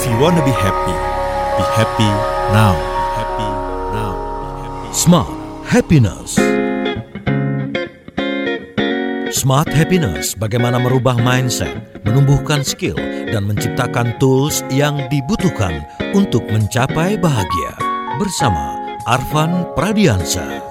If you wanna be happy, be happy now. Be happy now. Be happy. Smart Happiness. Smart Happiness bagaimana merubah mindset, menumbuhkan skill, dan menciptakan tools yang dibutuhkan untuk mencapai bahagia. Bersama Arvan Pradiansa.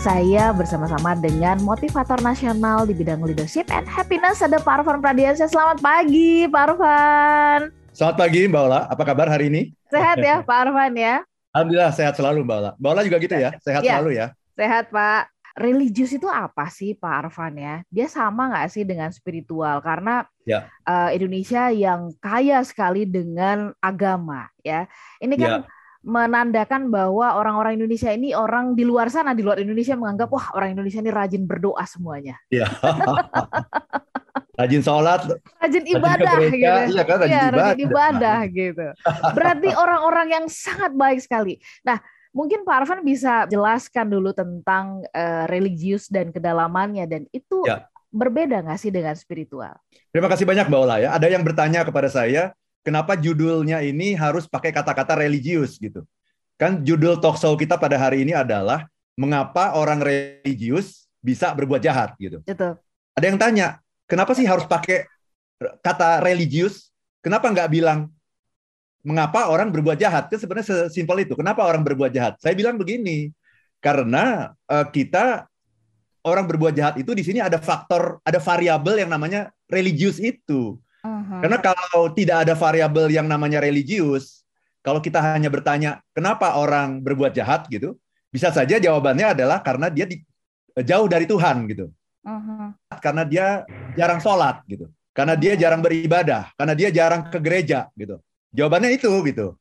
Saya bersama-sama dengan motivator nasional di bidang leadership and happiness ada Pak Arfan Pradiansyah. Selamat pagi, Pak Arfan. Selamat pagi Mbak Ola, apa kabar hari ini? Sehat ya Pak Arfan ya? Alhamdulillah sehat selalu Mbak Ola. Mbak Ola juga gitu ya, sehat Ya. selalu ya. Sehat Pak. Religius itu apa sih Pak Arfan ya? Dia sama nggak sih dengan spiritual? Karena Ya. eh, Indonesia yang kaya sekali dengan agama ya. Ini kan Ya. Menandakan bahwa orang-orang Indonesia ini orang di luar sana di luar Indonesia menganggap wah orang Indonesia ini rajin berdoa semuanya, Iya. rajin sholat, rajin rajin ibadah gereja, gitu. iya kan rajin Iya, ibadah. rajin ibadah gitu. Berarti orang-orang yang sangat baik sekali. Nah, mungkin Pak Arfan bisa jelaskan dulu tentang eh, religius dan kedalamannya dan itu Ya. berbeda nggak sih dengan spiritual? Terima kasih banyak Mbak Ola ya. Ada yang bertanya kepada saya, kenapa judulnya ini harus pakai kata-kata religius gitu. Kan judul talk show kita pada hari ini adalah mengapa orang religius bisa berbuat jahat gitu. Itu. Ada yang tanya, kenapa sih harus pakai kata religius? Kenapa nggak bilang mengapa orang berbuat jahat? Itu sebenarnya sesimpel itu. Kenapa orang berbuat jahat? Saya bilang begini, karena eh, kita orang berbuat jahat itu di sini ada faktor, ada variabel yang namanya religius itu. Mhm. Karena kalau tidak ada variabel yang namanya religius, kalau kita hanya bertanya kenapa orang berbuat jahat gitu, bisa saja jawabannya adalah karena dia di- jauh dari Tuhan gitu Mhm. karena dia jarang sholat gitu, karena dia jarang beribadah, karena dia jarang ke gereja gitu. Jawabannya itu gitu.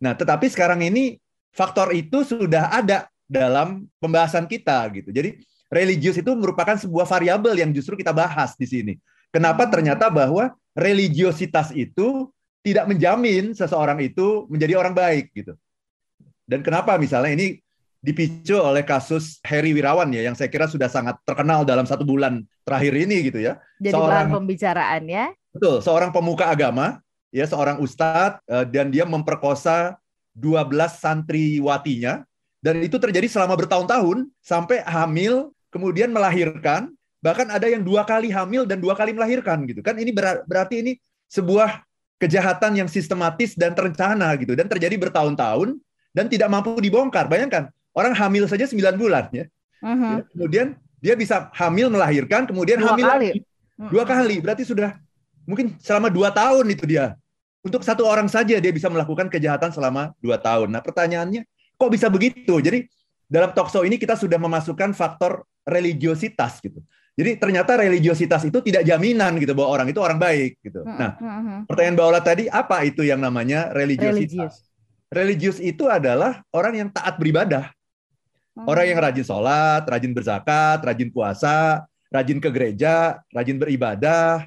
Nah, tetapi sekarang ini faktor itu sudah ada dalam pembahasan kita gitu. Jadi religius itu merupakan sebuah variabel yang justru kita bahas di sini. Kenapa ternyata bahwa religiositas itu tidak menjamin seseorang itu menjadi orang baik gitu. Dan kenapa misalnya ini dipicu oleh kasus Heri Wirawan ya yang saya kira sudah sangat terkenal dalam satu bulan terakhir ini gitu ya. Jadi Seorang- pembicaraan ya. Betul, seorang pemuka agama ya seorang ustadz eh, dan dia memperkosa 12 santriwatinya dan itu terjadi selama bertahun-tahun sampai hamil kemudian melahirkan bahkan ada yang dua kali hamil dan dua kali melahirkan gitu kan. Ini ber- berarti ini sebuah kejahatan yang sistematis dan terencana gitu. Dan terjadi bertahun-tahun dan tidak mampu dibongkar. Bayangkan orang hamil saja 9 bulan ya. Ya, kemudian dia bisa hamil melahirkan kemudian Dua hamil kali. lagi. Dua kali berarti sudah mungkin selama dua tahun itu dia. Untuk satu orang saja dia bisa melakukan kejahatan selama dua tahun. Nah pertanyaannya kok bisa begitu? Jadi dalam talkshow ini kita sudah memasukkan faktor religiositas gitu jadi ternyata religiositas itu tidak jaminan gitu bahwa orang itu orang baik gitu Mhm. nah Mhm. pertanyaan Mbak Ola tadi apa itu yang namanya religiositas Religius. religius itu adalah orang yang taat beribadah Orang yang rajin sholat, rajin berzakat, rajin puasa, rajin ke gereja, rajin beribadah,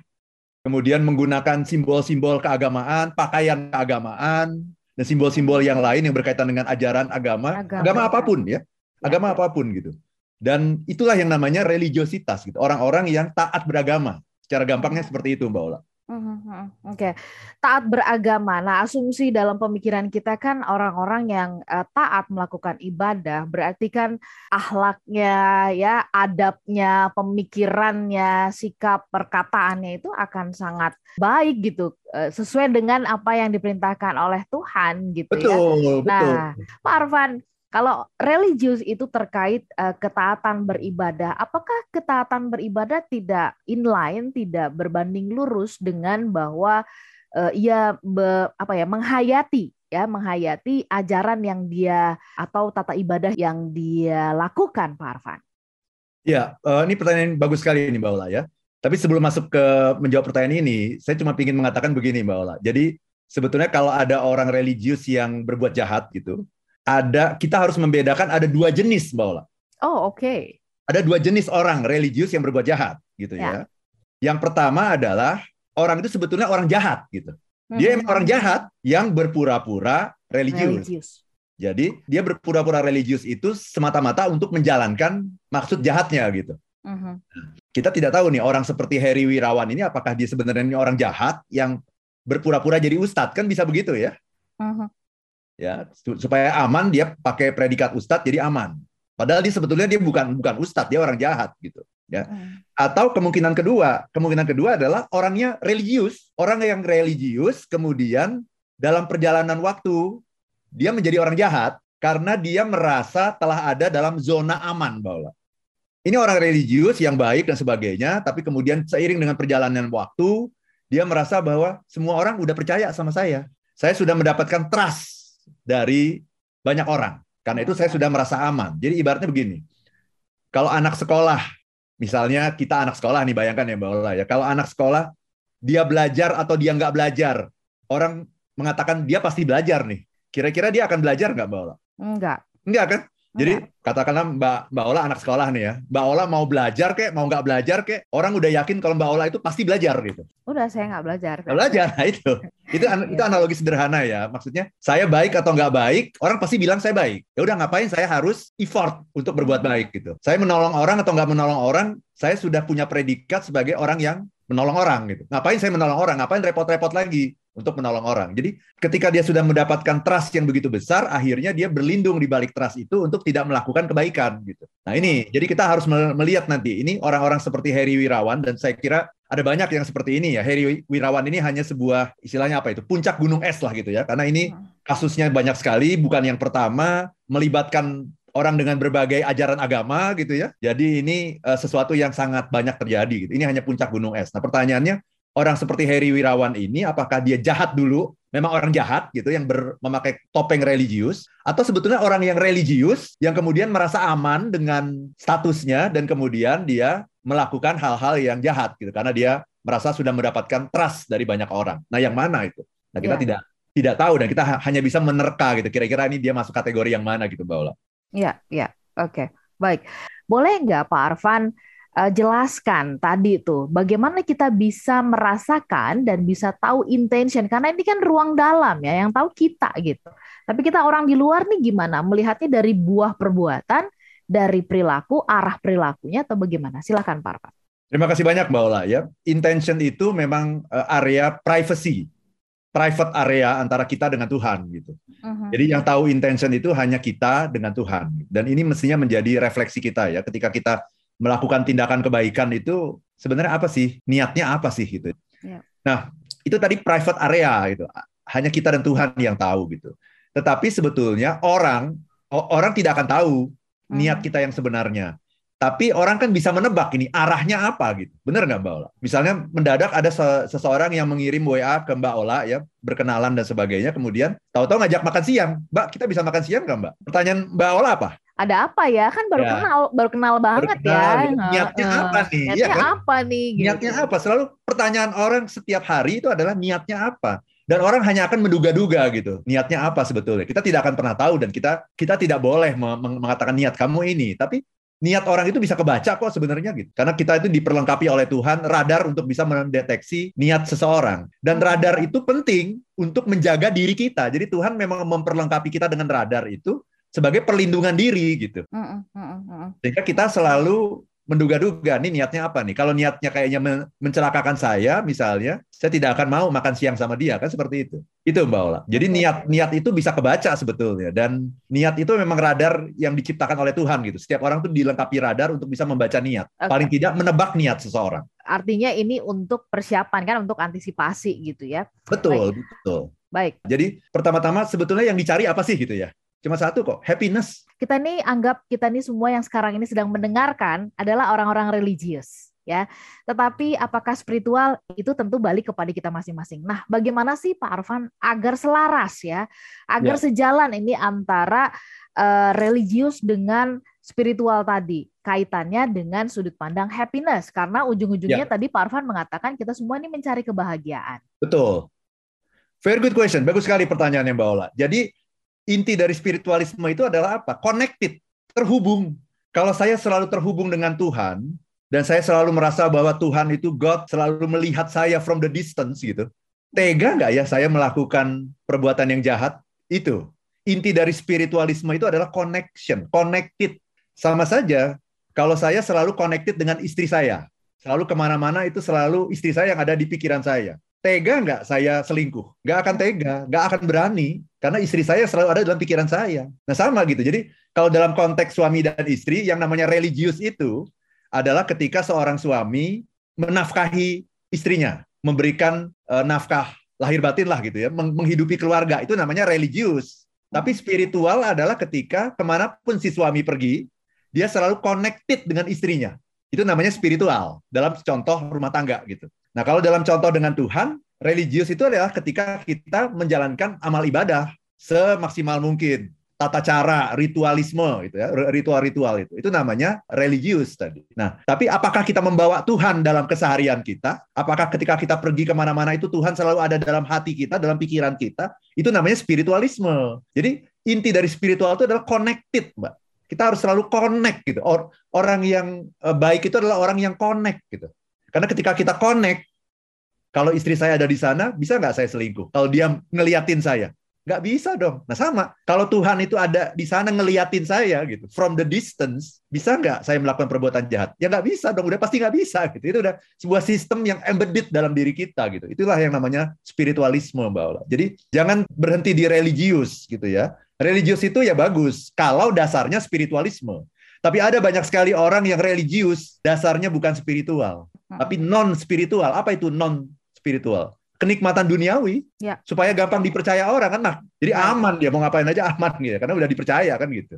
kemudian menggunakan simbol-simbol keagamaan, pakaian keagamaan, dan simbol-simbol yang lain yang berkaitan dengan ajaran agama, Agama. agama, apa pun ya, Ya. agama apa pun gitu. Dan itulah yang namanya religiositas gitu. Orang-orang yang taat beragama. Secara gampangnya seperti itu, Mbak Ola. Mhm, mhm. Oke, taat beragama. Nah, asumsi dalam pemikiran kita kan orang-orang yang eh, taat melakukan ibadah berarti kan akhlaknya, ya, adabnya, pemikirannya, sikap perkataannya itu akan sangat baik gitu, eh, sesuai dengan apa yang diperintahkan oleh Tuhan gitu ya. Betul, betul. Nah, Pak Arfan, kalau religius itu terkait eh, ketaatan beribadah, apakah ketaatan beribadah tidak inline, tidak berbanding lurus dengan bahwa eh, ia be- apa ya menghayati ya menghayati ajaran yang dia atau tata ibadah yang dia lakukan, Pak Arfan? Ya, eh, ini pertanyaan bagus sekali ini Mbak Ola ya. Tapi sebelum masuk ke menjawab pertanyaan ini, saya cuma ingin mengatakan begini Mbak Ola. Jadi sebetulnya kalau ada orang religius yang berbuat jahat gitu, ada kita harus membedakan ada dua jenis Mbak Ola. Oh, oke. Ada dua jenis orang religius yang berbuat jahat gitu ya. Yang pertama adalah orang itu sebetulnya orang jahat gitu. Dia emang orang jahat yang berpura-pura religius. religius. Jadi dia berpura-pura religius itu semata-mata untuk menjalankan maksud jahatnya gitu. Mhm. Kita tidak tahu nih orang seperti Heri Wirawan ini apakah dia sebenarnya orang jahat yang berpura-pura jadi ustadz kan bisa begitu ya? Mhm. Ya su- supaya aman dia pakai predikat ustadz jadi aman. Padahal dia sebetulnya dia bukan bukan ustadz dia orang jahat gitu. Mhm. Atau kemungkinan kedua, kemungkinan kedua adalah orangnya religius, orang yang religius kemudian dalam perjalanan waktu dia menjadi orang jahat karena dia merasa telah ada dalam zona aman, Baula. Ini orang religius yang baik dan sebagainya, tapi kemudian seiring dengan perjalanan waktu, dia merasa bahwa semua orang udah percaya sama saya. Saya sudah mendapatkan trust dari banyak orang. Karena itu saya sudah merasa aman. Jadi ibaratnya begini. Kalau anak sekolah, misalnya kita anak sekolah nih, bayangkan ya Mbak Ola ya. Kalau anak sekolah, dia belajar atau dia nggak belajar, orang mengatakan dia pasti belajar nih. Kira-kira dia akan belajar nggak Mbak Ola? Enggak. Enggak kan? Jadi Enggak. katakanlah Mbak Mbak Ola anak sekolah nih ya. Mbak Ola mau belajar kek, mau nggak belajar kek, orang udah yakin kalau Mbak Ola itu pasti belajar gitu. Udah saya nggak belajar. Nggak belajar, nah itu. Itu an- itu analogi sederhana ya. Maksudnya saya baik atau nggak baik, orang pasti bilang saya baik. Ya udah ngapain saya harus effort untuk berbuat baik gitu. Saya menolong orang atau nggak menolong orang, saya sudah punya predikat sebagai orang yang menolong orang gitu. Ngapain saya menolong orang? Ngapain repot-repot lagi untuk menolong orang? Jadi ketika dia sudah mendapatkan trust yang begitu besar, akhirnya dia berlindung di balik trust itu untuk tidak melakukan kebaikan gitu. Nah ini, jadi kita harus mel- melihat nanti ini orang-orang seperti Heri Wirawan dan saya kira ada banyak yang seperti ini ya. Heri Wirawan ini hanya sebuah istilahnya apa itu? Puncak gunung es lah gitu ya. Karena ini kasusnya banyak sekali, bukan yang pertama, melibatkan orang dengan berbagai ajaran agama gitu ya. Jadi ini eh, sesuatu yang sangat banyak terjadi gitu. Ini hanya puncak gunung es. Nah, pertanyaannya orang seperti Heri Wirawan ini apakah dia jahat dulu? Memang orang jahat gitu yang ber- memakai topeng religius atau sebetulnya orang yang religius yang kemudian merasa aman dengan statusnya dan kemudian dia melakukan hal-hal yang jahat gitu karena dia merasa sudah mendapatkan trust dari banyak orang. Nah, yang mana itu? Nah, kita Ya. tidak tidak tahu dan kita ha- hanya bisa menerka gitu. Kira-kira ini dia masuk kategori yang mana gitu, Mbak Ola. Iya, iya. Oke, baik. Boleh nggak Pak Arfan eh, jelaskan tadi tuh bagaimana kita bisa merasakan dan bisa tahu intention karena ini kan ruang dalam ya yang tahu kita gitu. Tapi kita orang di luar nih gimana melihatnya dari buah perbuatan, dari perilaku, arah perilakunya atau bagaimana? Silakan Pak Arfan. Terima kasih banyak Mbak Ola ya. Intention itu memang eh, area privacy, private area antara kita dengan Tuhan gitu. Jadi yang tahu intention itu hanya kita dengan Tuhan. Dan ini mestinya menjadi refleksi kita ya ketika kita melakukan tindakan kebaikan itu sebenarnya apa sih? Niatnya apa sih gitu. Ya. Nah, itu tadi private area gitu. Hanya kita dan Tuhan yang tahu gitu. Tetapi sebetulnya orang orang tidak akan tahu niat kita yang sebenarnya. Tapi orang kan bisa menebak ini arahnya apa gitu. Benar nggak Mbak Ola? Misalnya mendadak ada se- seseorang yang mengirim WA ke Mbak Ola ya, berkenalan dan sebagainya, kemudian tahu-tahu ngajak makan siang. Mbak, kita bisa makan siang nggak Mbak? Pertanyaan Mbak Ola apa? Ada apa ya? Kan baru Ya. kenal, baru kenal banget kenal, ya. Niatnya Heeh. apa nih? Niatnya Iya kan? apa nih? gitu. Niatnya apa? Selalu pertanyaan orang setiap hari itu adalah niatnya apa? Dan orang hanya akan menduga-duga gitu. Niatnya apa sebetulnya? Kita tidak akan pernah tahu dan kita kita tidak boleh me- meng- mengatakan niat kamu ini, tapi niat orang itu bisa kebaca kok sebenarnya gitu. Karena kita itu diperlengkapi oleh Tuhan radar untuk bisa mendeteksi niat seseorang. Dan radar itu penting untuk menjaga diri kita. Jadi Tuhan memang memperlengkapi kita dengan radar itu sebagai perlindungan diri gitu. Mm-mm, mm-mm. Sehingga kita selalu menduga-duga nih niatnya apa nih. Kalau niatnya kayaknya men- mencelakakan saya misalnya, saya tidak akan mau makan siang sama dia kan seperti itu. Itu Mbak Ola. Jadi Oke. niat niat itu bisa kebaca sebetulnya dan niat itu memang radar yang diciptakan oleh Tuhan gitu. Setiap orang tuh dilengkapi radar untuk bisa membaca niat. Oke. Paling tidak menebak niat seseorang. Artinya ini untuk persiapan kan, untuk antisipasi gitu ya. Betul, betul. Baik. Jadi pertama-tama sebetulnya yang dicari apa sih gitu ya? Cuma satu kok, happiness. kita nih anggap kita nih semua yang sekarang ini sedang mendengarkan adalah orang-orang religius ya. Tetapi apakah spiritual itu tentu balik kepada kita masing-masing. Nah, bagaimana sih Pak Arfan agar selaras ya, agar Ya. sejalan ini antara eh, religius dengan spiritual tadi kaitannya dengan sudut pandang happiness karena ujung-ujungnya tadi Pak Arfan mengatakan kita semua ini mencari kebahagiaan. Betul. Very good question. Bagus sekali pertanyaannya Mbak Ola. Jadi inti dari spiritualisme itu adalah apa? Connected, terhubung. Kalau saya selalu terhubung dengan Tuhan dan saya selalu merasa bahwa Tuhan itu God selalu melihat saya from the distance gitu. Tega nggak ya saya melakukan perbuatan yang jahat? Itu. Inti dari spiritualisme itu adalah connection, connected. Sama saja kalau saya selalu connected dengan istri saya. Selalu ke mana-mana itu selalu istri saya yang ada di pikiran saya. Tega nggak saya selingkuh? Nggak akan tega, nggak akan berani. Karena istri saya selalu ada dalam pikiran saya. Nah sama gitu. Jadi kalau dalam konteks suami dan istri, yang namanya religius itu adalah ketika seorang suami menafkahi istrinya, memberikan uh, nafkah lahir batin lah gitu ya, menghidupi keluarga. Itu namanya religius. Tapi spiritual adalah ketika ke mana pun si suami pergi, dia selalu connected dengan istrinya. Itu namanya spiritual dalam contoh rumah tangga gitu. Nah, kalau dalam contoh dengan Tuhan, religius itu adalah ketika kita menjalankan amal ibadah semaksimal mungkin tata cara ritualisme itu ya ritual-ritual itu itu namanya religius tadi. Nah tapi apakah kita membawa Tuhan dalam keseharian kita? Apakah ketika kita pergi ke mana-mana itu Tuhan selalu ada dalam hati kita, dalam pikiran kita? Itu namanya spiritualisme. Jadi inti dari spiritual itu adalah connected, mbak. Kita harus selalu connect gitu. Or, orang yang eh, baik itu adalah orang yang connect gitu. Karena ketika kita connect, kalau istri saya ada di sana, bisa nggak saya selingkuh? Kalau dia ngeliatin saya, nggak bisa dong. Nah sama, kalau Tuhan itu ada di sana ngeliatin saya gitu, from the distance, bisa nggak saya melakukan perbuatan jahat? Ya nggak bisa dong, udah pasti nggak bisa gitu. Itu udah sebuah sistem yang embedded dalam diri kita gitu. Itulah yang namanya spiritualisme, Mbak Ola. Jadi jangan berhenti di religius gitu ya. Religius itu ya bagus kalau dasarnya spiritualisme. Tapi ada banyak sekali orang yang religius dasarnya bukan spiritual. Tapi non spiritual. Apa itu non spiritual? Kenikmatan duniawi ya. supaya gampang dipercaya orang kan nah. Jadi ya. aman dia mau ngapain aja aman gitu karena udah dipercaya kan gitu.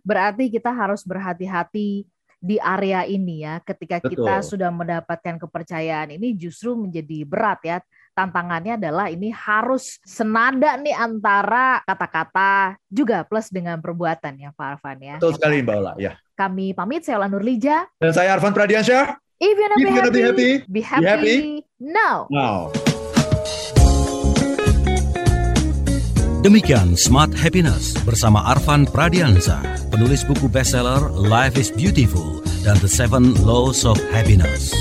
Berarti kita harus berhati-hati di area ini ya ketika Betul. kita sudah mendapatkan kepercayaan ini justru menjadi berat ya tantangannya adalah ini harus senada nih antara kata-kata juga plus dengan perbuatan ya Pak Arfan ya. Betul sekali Mbak Ola ya. Kami pamit saya Ola Nurlija. Dan saya Arfan Pradiansyah. If you're not, If be, happy, be happy, be happy, be happy now. Now. Demikian Smart Happiness bersama Arfan Pradiansa, penulis buku bestseller Life is Beautiful dan The Seven Laws of Happiness.